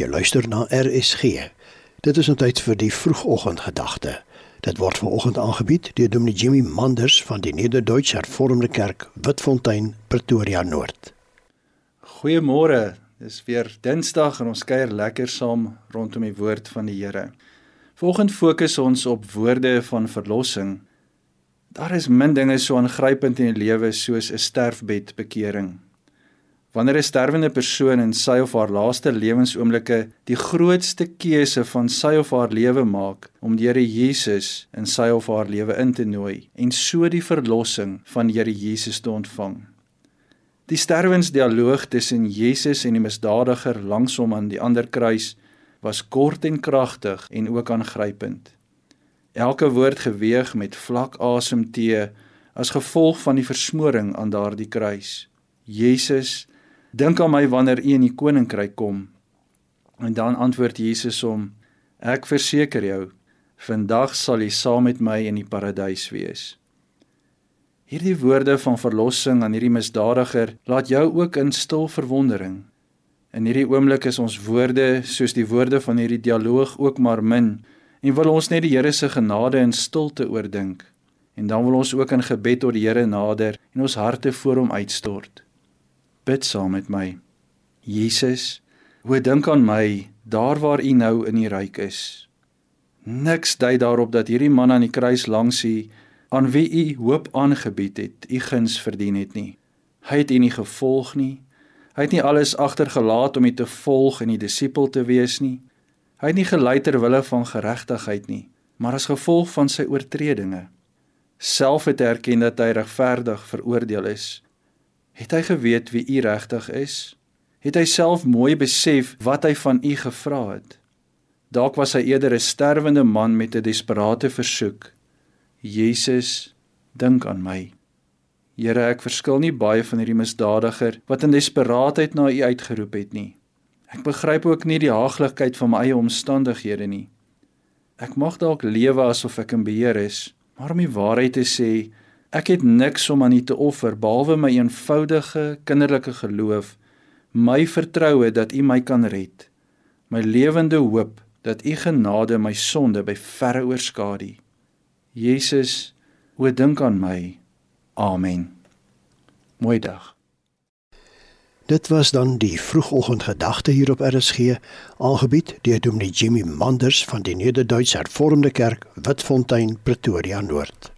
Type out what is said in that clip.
Jy luister na RSG. Dit is 'n tyd vir die vroegoggendgedagte. Dit word vanoggend aangebied deur Dominee Jimmy Manders van die Nederduits Hervormde Kerk, Witfontein, Pretoria Noord. Goeiemôre. Dis weer Dinsdag en ons kuier lekker saam rondom die woord van die Here. Vanoggend fokus ons op woorde van verlossing. Daar is min dinge so aangrypend in die lewe soos 'n sterfbed bekering. Wanneer 'n sterwende persoon in sy of haar laaste lewensoomblikke die grootste keuse van sy of haar lewe maak om die Here Jesus in sy of haar lewe in te nooi en so die verlossing van die Here Jesus te ontvang. Die sterwensdialoog tussen Jesus en die misdadiger langs hom aan die ander kruis was kort en kragtig en ook aangrypend. Elke woord geweeg met vlak asemtee as gevolg van die versmoring aan daardie kruis. Jesus Dink aan my wanneer u in die koninkryk kom. En dan antwoord Jesus hom: Ek verseker jou, vandag sal jy saam met my in die paradys wees. Hierdie woorde van verlossing aan hierdie misdadiger laat jou ook in stil verwondering. In hierdie oomblik is ons woorde soos die woorde van hierdie dialoog ook maar min en wil ons net die Here se genade in stilte oordink. En dan wil ons ook in gebed tot die Here nader en ons harte voor hom uitstort bid saam met my. Jesus, hoe dink aan my daar waar U nou in die ryk is. Niks dui daarop dat hierdie man aan die kruis langs U aan wie U hoop aangebied het, U guns verdien het nie. Hy het U nie gevolg nie. Hy het nie alles agtergelaat om U te volg en 'n disipel te wees nie. Hy het nie gelei ter wille van geregtigheid nie, maar as gevolg van sy oortredinge. Self het hy erken dat hy regverdig veroordeel is Het hy geweet wie u regtig is? Het hy self mooi besef wat hy van u gevra het? Dalk was hy eerder 'n sterwende man met 'n desperate versoek. Jesus, dink aan my. Here, ek verskil nie baie van hierdie misdadiger wat in desperaatheid na u uitgeroep het nie. Ek begryp ook nie die haaglikheid van my eie omstandighede nie. Ek mag dalk lewe asof ek in beheer is, maar om die waarheid te sê, Ek het niks om aan U te offer behalwe my eenvoudige kinderlike geloof, my vertroue dat U my kan red, my lewende hoop dat U genade my sonde by verre oorskadu. Jesus, o dink aan my. Amen. Mooi dag. Dit was dan die vroegoggendgedagte hier op RSG, aangebied deur Dominee Jimmy Manders van die Nederduits Hervormde Kerk, Witfontein, Pretoria Noord.